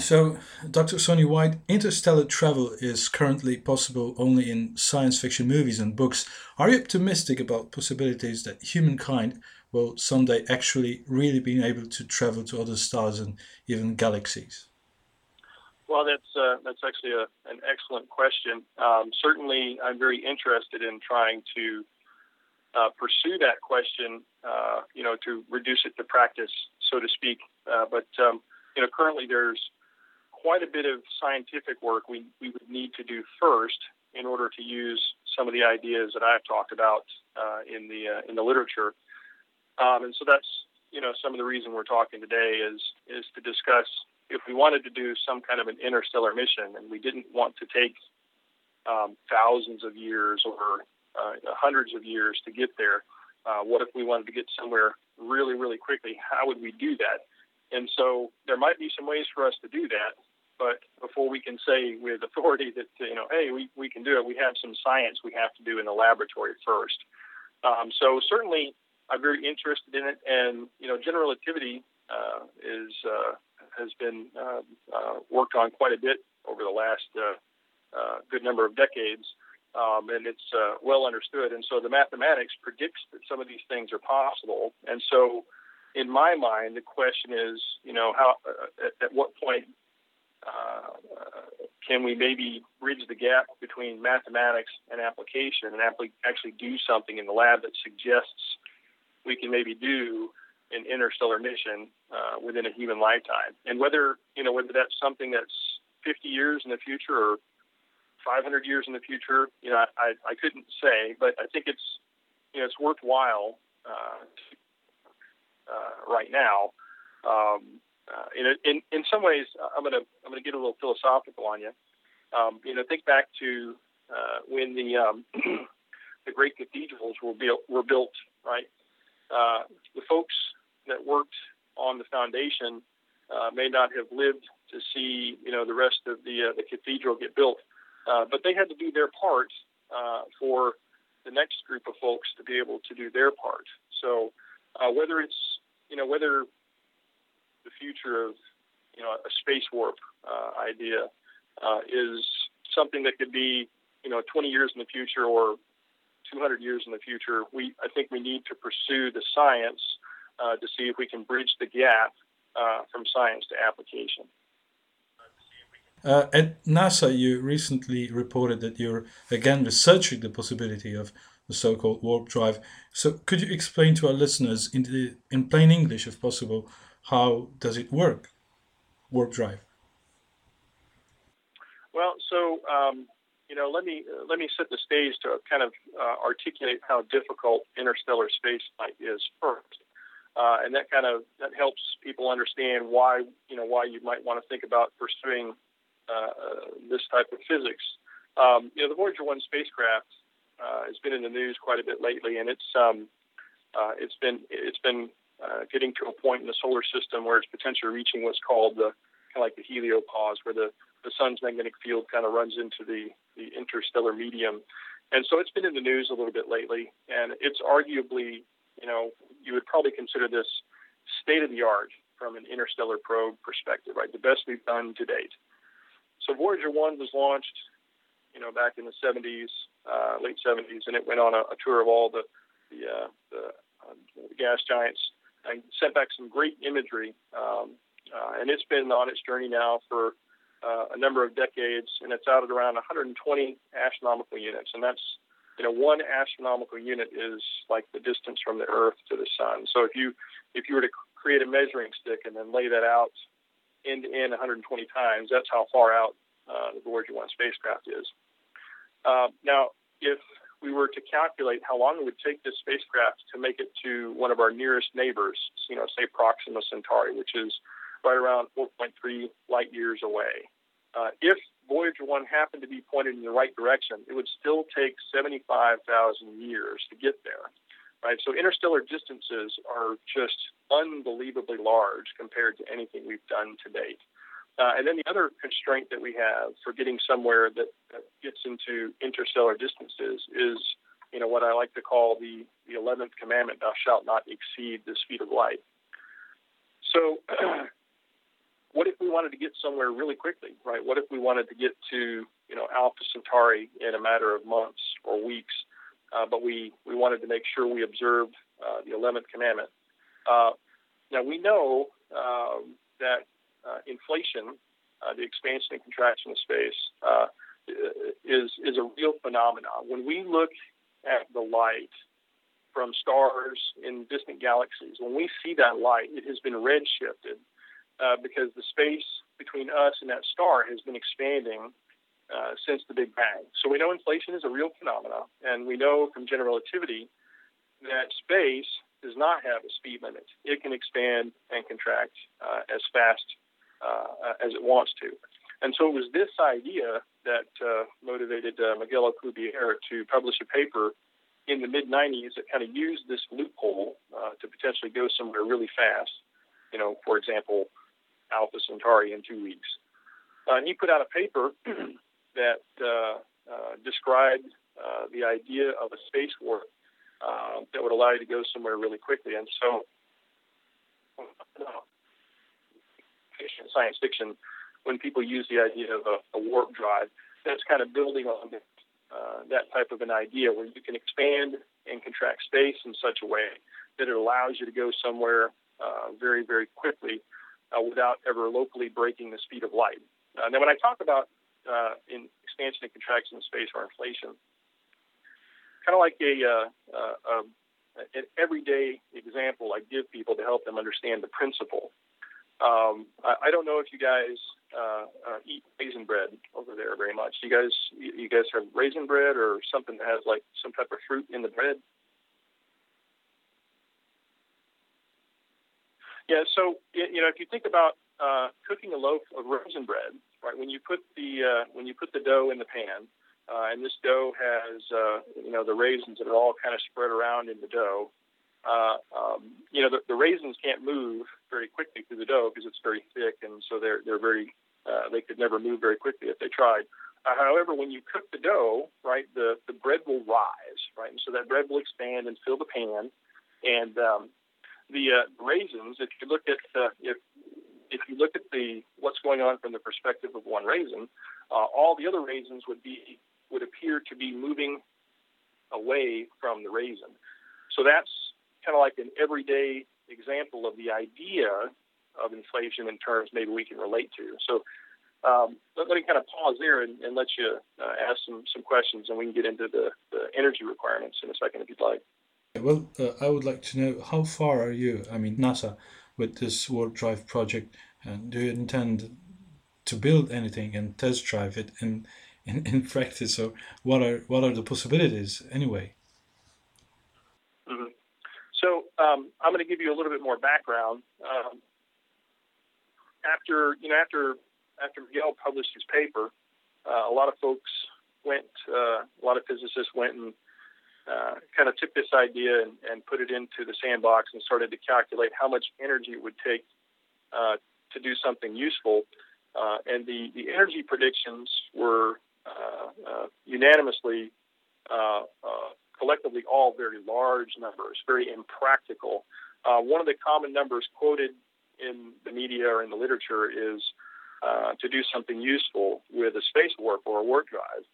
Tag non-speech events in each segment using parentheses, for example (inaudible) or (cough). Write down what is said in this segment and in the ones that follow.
So, Dr. Sonny White, interstellar travel is currently possible only in science fiction movies and books. Are you optimistic about possibilities that humankind will someday actually really be able to travel to other stars and even galaxies? Well, that's uh, that's actually a, an excellent question. Um, certainly, I'm very interested in trying to uh, pursue that question. Uh, you know, to reduce it to practice, so to speak. Uh, but um, you know, currently there's quite a bit of scientific work we, we would need to do first in order to use some of the ideas that I've talked about uh, in the uh, in the literature. Um, and so that's you know some of the reason we're talking today is is to discuss if we wanted to do some kind of an interstellar mission and we didn't want to take um, thousands of years or uh, hundreds of years to get there. Uh, what if we wanted to get somewhere really, really quickly? How would we do that? And so there might be some ways for us to do that. But before we can say with authority that, you know, hey, we, we can do it, we have some science we have to do in the laboratory first. Um, so certainly I'm very interested in it. And, you know, general relativity uh, is, uh, has been uh, uh, worked on quite a bit over the last uh, uh, good number of decades. Um, and it's well understood. And so the mathematics predicts that some of these things are possible. And so, in my mind, the question is, you know, how at, at what point uh, can we maybe bridge the gap between mathematics and application and actually do something in the lab that suggests we can maybe do an interstellar mission uh, within a human lifetime? And whether you know whether that's something that's 50 years in the future or 500 years in the future, you know, I, I couldn't say, but I think it's you know it's worthwhile uh, uh, right now. Um, uh, in, in in some ways, uh, I'm gonna I'm gonna get a little philosophical on you. Um, you know, think back to uh, when the um, (clears throat) the great cathedrals were built were built, right? Uh, the folks that worked on the foundation uh, may not have lived to see you know the rest of the uh, the cathedral get built, uh, but they had to do their part uh, for the next group of folks to be able to do their part. So uh, whether it's you know whether the future of you know a space warp uh, idea uh, is something that could be you know 20 years in the future or 200 years in the future. We I think we need to pursue the science uh, to see if we can bridge the gap uh, from science to application. Uh, at NASA, you recently reported that you're again researching the possibility of the so-called warp drive. So, could you explain to our listeners in, the, in plain English, if possible, how does it work, warp drive? Well, so um, you know, let me uh, let me set the stage to kind of uh, articulate how difficult interstellar space flight is first, uh, and that kind of that helps people understand why you know why you might want to think about pursuing uh, this type of physics. Um, you know, the Voyager One spacecraft uh, has been in the news quite a bit lately, and it's um, uh, it's been it's been uh, getting to a point in the solar system where it's potentially reaching what's called the kind of like the heliopause, where the, the sun's magnetic field kind of runs into the, the interstellar medium. And so it's been in the news a little bit lately, and it's arguably, you know, you would probably consider this state of the art from an interstellar probe perspective, right? The best we've done to date. So Voyager 1 was launched, you know, back in the 70s, uh, late 70s, and it went on a, a tour of all the, the, uh, the, uh, the gas giants and sent back some great imagery. Um, uh, and it's been on its journey now for uh, a number of decades, and it's out at around 120 astronomical units. And that's, you know, one astronomical unit is like the distance from the Earth to the Sun. So if you if you were to create a measuring stick and then lay that out end to end 120 times, that's how far out uh, the Voyager 1 spacecraft is. Uh, now, if we were to calculate how long it would take this spacecraft to make it to one of our nearest neighbors, you know, say Proxima Centauri, which is right around 4.3 light years away. Uh, if Voyager 1 happened to be pointed in the right direction, it would still take 75,000 years to get there. Right, so interstellar distances are just unbelievably large compared to anything we've done to date. Uh, and then the other constraint that we have for getting somewhere that, that, gets into interstellar distances is, you know, what I like to call the the eleventh commandment: "Thou shalt not exceed the speed of light." So, (clears throat) what if we wanted to get somewhere really quickly, right? What if we wanted to get to, you know, Alpha Centauri in a matter of months or weeks, uh, but we, we wanted to make sure we observed uh, the 11th commandment. Uh, now, we know um, that inflation, uh, the expansion and contraction of space, uh, is, is a real phenomenon. When we look at the light from stars in distant galaxies, when we see that light, it has been redshifted uh, because the space between us and that star has been expanding uh, since the Big Bang. So we know inflation is a real phenomenon, and we know from general relativity that space does not have a speed limit. It can expand and contract uh, as fast uh, as it wants to. And so it was this idea that uh, motivated uh, Miguel Alcubierre to publish a paper in the mid 90s that kind of used this loophole uh, to potentially go somewhere really fast. You know, for example, Alpha Centauri in two weeks. Uh, and he put out a paper (clears throat) that uh, uh, described the idea of a space warp that would allow you to go somewhere really quickly. And so, (laughs) science fiction, when people use the idea of a, a warp drive, that's kind of building on uh, that type of an idea where you can expand and contract space in such a way that it allows you to go somewhere uh, very, very quickly uh, without ever locally breaking the speed of light. Uh, now, when I talk about uh, in expansion and contraction of space or inflation, kind of like a, uh, uh, an everyday example I give people to help them understand the principle. Um, I, I, don't know if you guys uh, eat raisin bread over there very much. You guys, you guys have raisin bread or something that has like some type of fruit in the bread. Yeah, so you know, if you think about uh, cooking a loaf of raisin bread, right? When you put the uh, when you put the dough in the pan, uh, and this dough has uh, you know the raisins that are all kind of spread around in the dough. Uh, um, you know, the, the raisins can't move very quickly through the dough because it's very thick, and so they're they're very uh, they could never move very quickly if they tried. Uh, however, when you cook the dough, right, the, the bread will rise, right, and so that bread will expand and fill the pan, and um, the uh, raisins, if you look at uh, if if you look at the what's going on from the perspective of one raisin, all the other raisins would be would appear to be moving away from the raisin. So that's kind of like an everyday example of the idea of inflation in terms maybe we can relate to. So um, let, let, me kind of pause there and, and let you uh, ask some, some questions, and we can get into the, the energy requirements in a second if you'd like. Well, uh, I would like to know how far are you, I mean, NASA, with this warp drive project? And do you intend to build anything and test drive it in, in, in (laughs) practice? Or what are what are the possibilities anyway? Mm-hmm. So um, I'm going to give you a little bit more background. Um, after you know, after after Miguel published his paper, uh, a lot of folks went, uh, a lot of physicists went and uh, kind of took this idea and, and, put it into the sandbox and started to calculate how much energy it would take uh, to do something useful. Uh, and the, the energy predictions were uh, unanimously, collectively, all very large numbers, very impractical. one of the common numbers quoted in the media or in the literature is to do something useful with a space warp or a warp drive.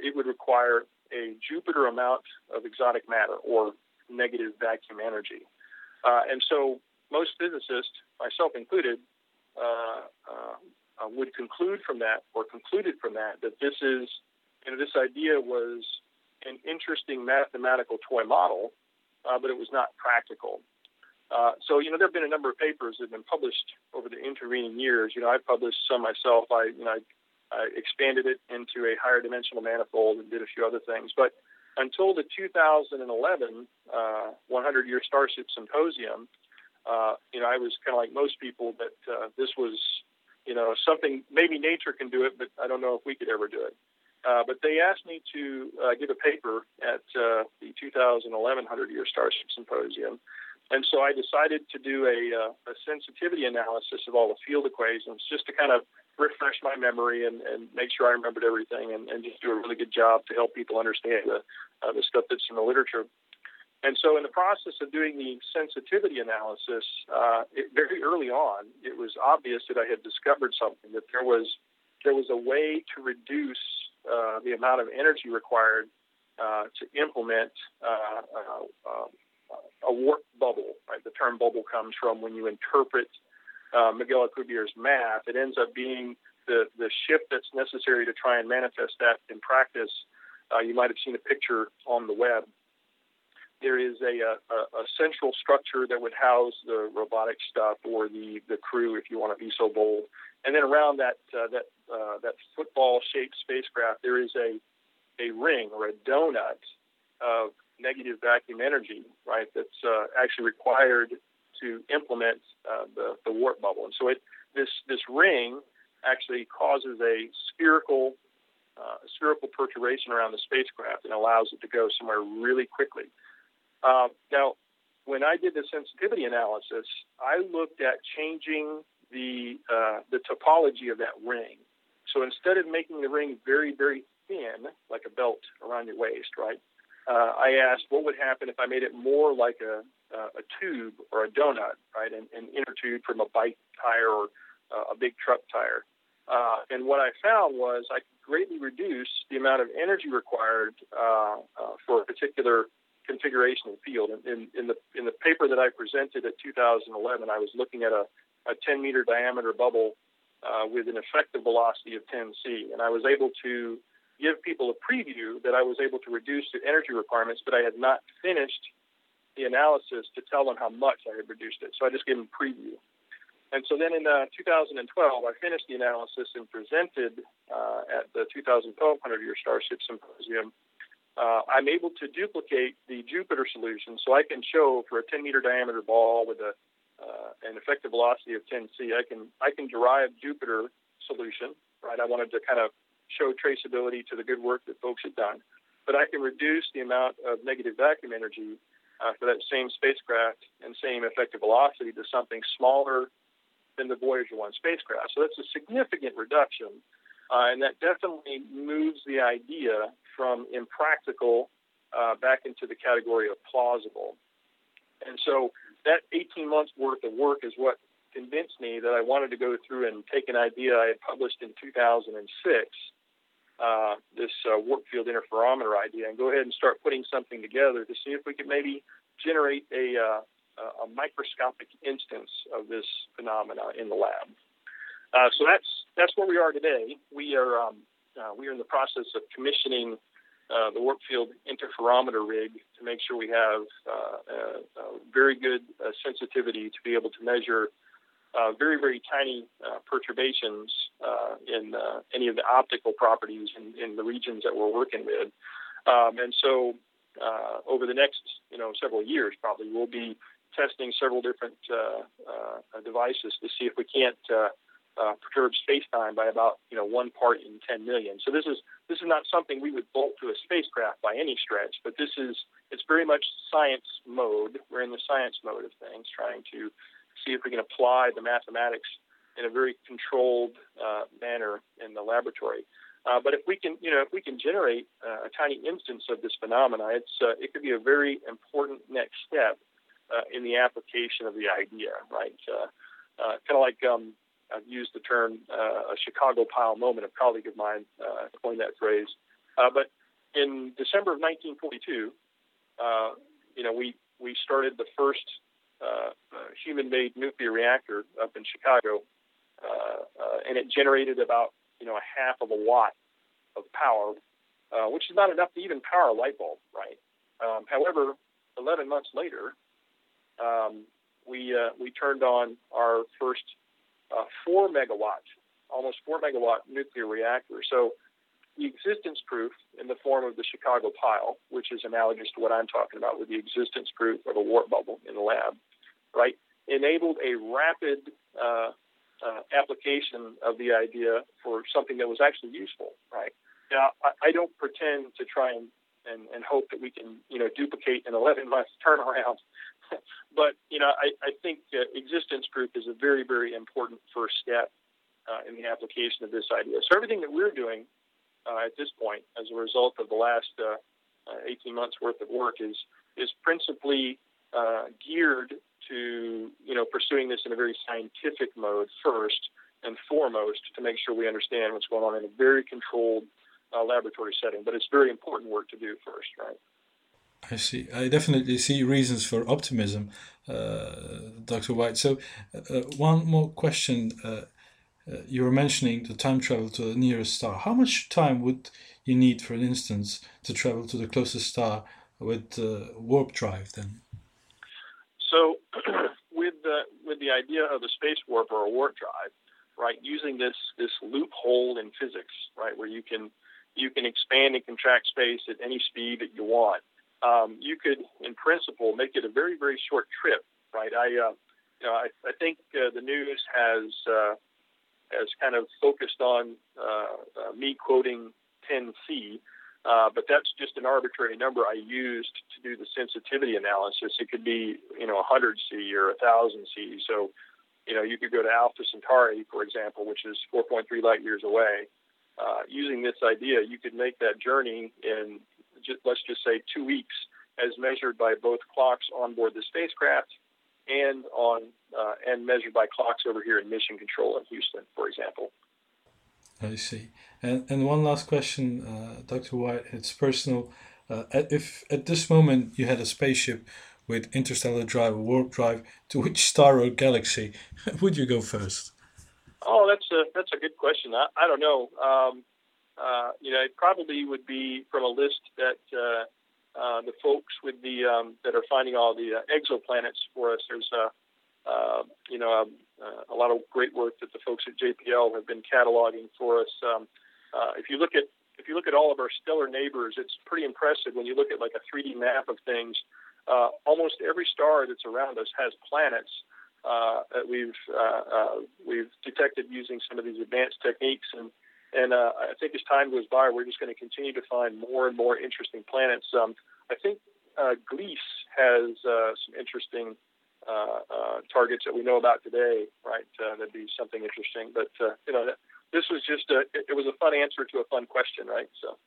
it would require a Jupiter amount of exotic matter or negative vacuum energy. Uh, and so most physicists, myself included, uh, uh, uh, would conclude from that or concluded from that that this is, you know, this idea was an interesting mathematical toy model, uh, but it was not practical. Uh, so, you know, there have been a number of papers that have been published over the intervening years. You know, I published some myself. I, you know, I I expanded it into a higher dimensional manifold and did a few other things. But until the 2011 uh, 100 Year Starship Symposium, uh, you know, I was kind of like most people that uh, this was, you know, something maybe nature can do it, but I don't know if we could ever do it. Uh, but they asked me to uh, give a paper at uh, the 2011 100 Year Starship Symposium. And so I decided to do a, uh, a sensitivity analysis of all the field equations just to kind of refresh my memory and, and make sure I remembered everything and, and just do a really good job to help people understand the, uh, the stuff that's in the literature. And so, in the process of doing the sensitivity analysis, uh, it, very early on, it was obvious that I had discovered something that there was there was a way to reduce uh, the amount of energy required uh, to implement uh, uh, um, a warp bubble. Right, the term bubble comes from when you interpret Miguel Alcubierre's math. It ends up being the the shift that's necessary to try and manifest that in practice. you might have seen a picture on the web there is a, a, a, central structure that would house the robotic stuff or the, the crew, if you want to be so bold. And then around that uh, that uh, that football-shaped spacecraft, there is a a ring or a donut of negative vacuum energy, right? That's uh, actually required to implement uh, the the warp bubble. And so it this this ring actually causes a spherical uh, spherical perturbation around the spacecraft and allows it to go somewhere really quickly. Uh, now, when I did the sensitivity analysis, I looked at changing the uh, the topology of that ring. So instead of making the ring very very thin, like a belt around your waist, right? Uh, I asked what would happen if I made it more like a a tube or a donut, right? An, an inner tube from a bike tire or a big truck tire. Uh, and what I found was I could greatly reduce the amount of energy required uh, uh, for a particular configuration the field. In, in, the in the paper that I presented at 2011, I was looking at a, a 10 meter diameter bubble uh, with an effective velocity of 10 c, and I was able to give people a preview that I was able to reduce the energy requirements, but I had not finished the analysis to tell them how much I had reduced it. So I just gave them a preview. And so then in uh, 2012, I finished the analysis and presented uh, at the 2012 100 Year Starship Symposium uh, I'm able to duplicate the Jupiter solution, so I can show for a 10 meter diameter ball with a uh, an effective velocity of 10 c, I can I can derive Jupiter solution. Right, I wanted to kind of show traceability to the good work that folks had done, but I can reduce the amount of negative vacuum energy uh, for that same spacecraft and same effective velocity to something smaller than the Voyager 1 spacecraft. So that's a significant reduction uh, and that definitely moves the idea from impractical uh, back into the category of plausible. And so that 18 months worth of work is what convinced me that I wanted to go through and take an idea I had published in 2006, uh, this uh, warp field interferometer idea, and go ahead and start putting something together to see if we could maybe generate a, uh, a microscopic instance of this phenomena in the lab. Uh, so that's that's where we are today. We are um, uh, we are in the process of commissioning uh, the warp field interferometer rig to make sure we have uh, very good uh, sensitivity to be able to measure uh, very very tiny perturbations in any of the optical properties in, in, the regions that we're working with. Um, and so over the next you know several years, probably we'll be testing several different devices to see if we can't uh, perturb space-time by about you know one part in 10 million. So this is this is not something we would bolt to a spacecraft by any stretch, but this is it's very much science mode. We're in the science mode of things, trying to see if we can apply the mathematics in a very controlled uh, manner in the laboratory. Uh, but if we can, you know, if we can generate uh, a tiny instance of this phenomena, it's uh, it could be a very important next step uh, in the application of the idea, right? kind of like um, I've used the term uh, a Chicago pile moment. A colleague of mine uh, coined that phrase. Uh, but in December of 1942, uh, you know, we we started the first uh, uh, human-made nuclear reactor up in Chicago, and it generated about you know a half of a watt of power, which is not enough to even power a light bulb, right? Um, however, 11 months later, um, we we turned on our first uh, four megawatt, almost four megawatt nuclear reactor. So the existence proof in the form of the Chicago pile, which is analogous to what I'm talking about with the existence proof of a warp bubble in the lab, right, enabled a rapid uh, uh, application of the idea for something that was actually useful, right? Now, I, I don't pretend to try and, and, and hope that we can, you know, duplicate an 11 month turnaround (laughs) but you know, I, I think uh, existence proof is a very, very important first step uh, in the application of this idea. So everything that we're doing uh, at this point, as a result of the last uh, uh, 18 months worth of work, is is principally uh, geared to you know pursuing this in a very scientific mode first and foremost to make sure we understand what's going on in a very controlled uh, laboratory setting. But it's very important work to do first, right? I see. I definitely see reasons for optimism, uh, Dr. White. So, uh, one more question. Uh, uh, you were mentioning the time travel to the nearest star. How much time would you need, for instance, to travel to the closest star with uh, warp drive then? So, (clears throat) with the with the idea of a space warp or a warp drive, right, using this this loophole in physics, right, where you can you can expand and contract space at any speed that you want. Um, you could, in principle, make it a very very short trip, right? I uh, you know I, I think uh, the news has uh, has kind of focused on uh, uh, me quoting 10C, uh, but that's just an arbitrary number I used to do the sensitivity analysis. It could be, you know, 100C or 1000C. So, you know, you could go to Alpha Centauri, for example, which is 4.3 light years away. Uh, using this idea, you could make that journey in, just, let's just say, two weeks, as measured by both clocks on board the spacecraft and on uh, and measured by clocks over here in Mission Control in Houston, for example. I see. And and one last question, uh, Dr. White. It's personal. Uh, if at this moment you had a spaceship with interstellar drive warp drive, to which star or galaxy (laughs) would you go first? Oh, that's a that's a good question. I, I don't know. Um, uh, you know, it probably would be from a list that uh, uh, the folks with the um, that are finding all the uh, exoplanets for us. There's a uh, you know, um, uh, a lot of great work that the folks at JPL have been cataloging for us. Um, uh, if you look at if you look at all of our stellar neighbors, it's pretty impressive when you look at like a 3D map of things. Uh, almost every star that's around us has planets uh, that we've uh, uh, we've detected using some of these advanced techniques, and and I think as time goes by, we're just going to continue to find more and more interesting planets. Um, I think Gliese has some interesting targets that we know about today, right? That'd be something interesting. But you know, this was just a, it was a fun answer to a fun question, right? So.